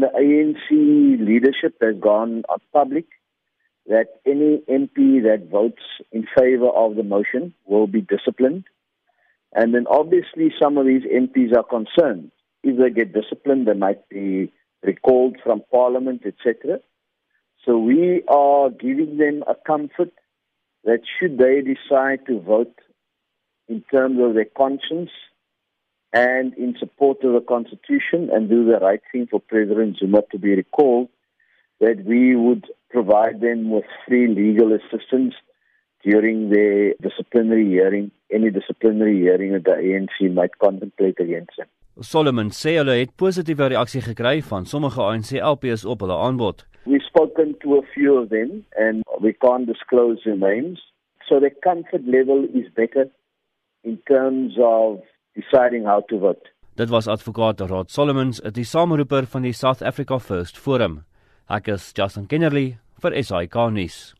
The ANC leadership has gone on public that any MP that votes in favor of the motion will be disciplined. And then obviously some of these MPs are concerned. If they get disciplined, they might be recalled from parliament, etc. So we are giving them a comfort that should they decide to vote in terms of their conscience and in support of the Constitution and do the right thing for President Zuma to be recalled, that we would provide them with free legal assistance during their disciplinary hearing, any disciplinary hearing that the ANC might contemplate against them. Solomon sê hulle het positiewe reaksie gekry van sommige ANC LPs op hulle aanbod. We've spoken to a few of them and we can't disclose their names. So the comfort level is better in terms of deciding how to vote. Dit was advokaat Rod Solomons, die sameroeper van die South Africa First Forum. Ek is Justin Kennerly vir SAK nuus.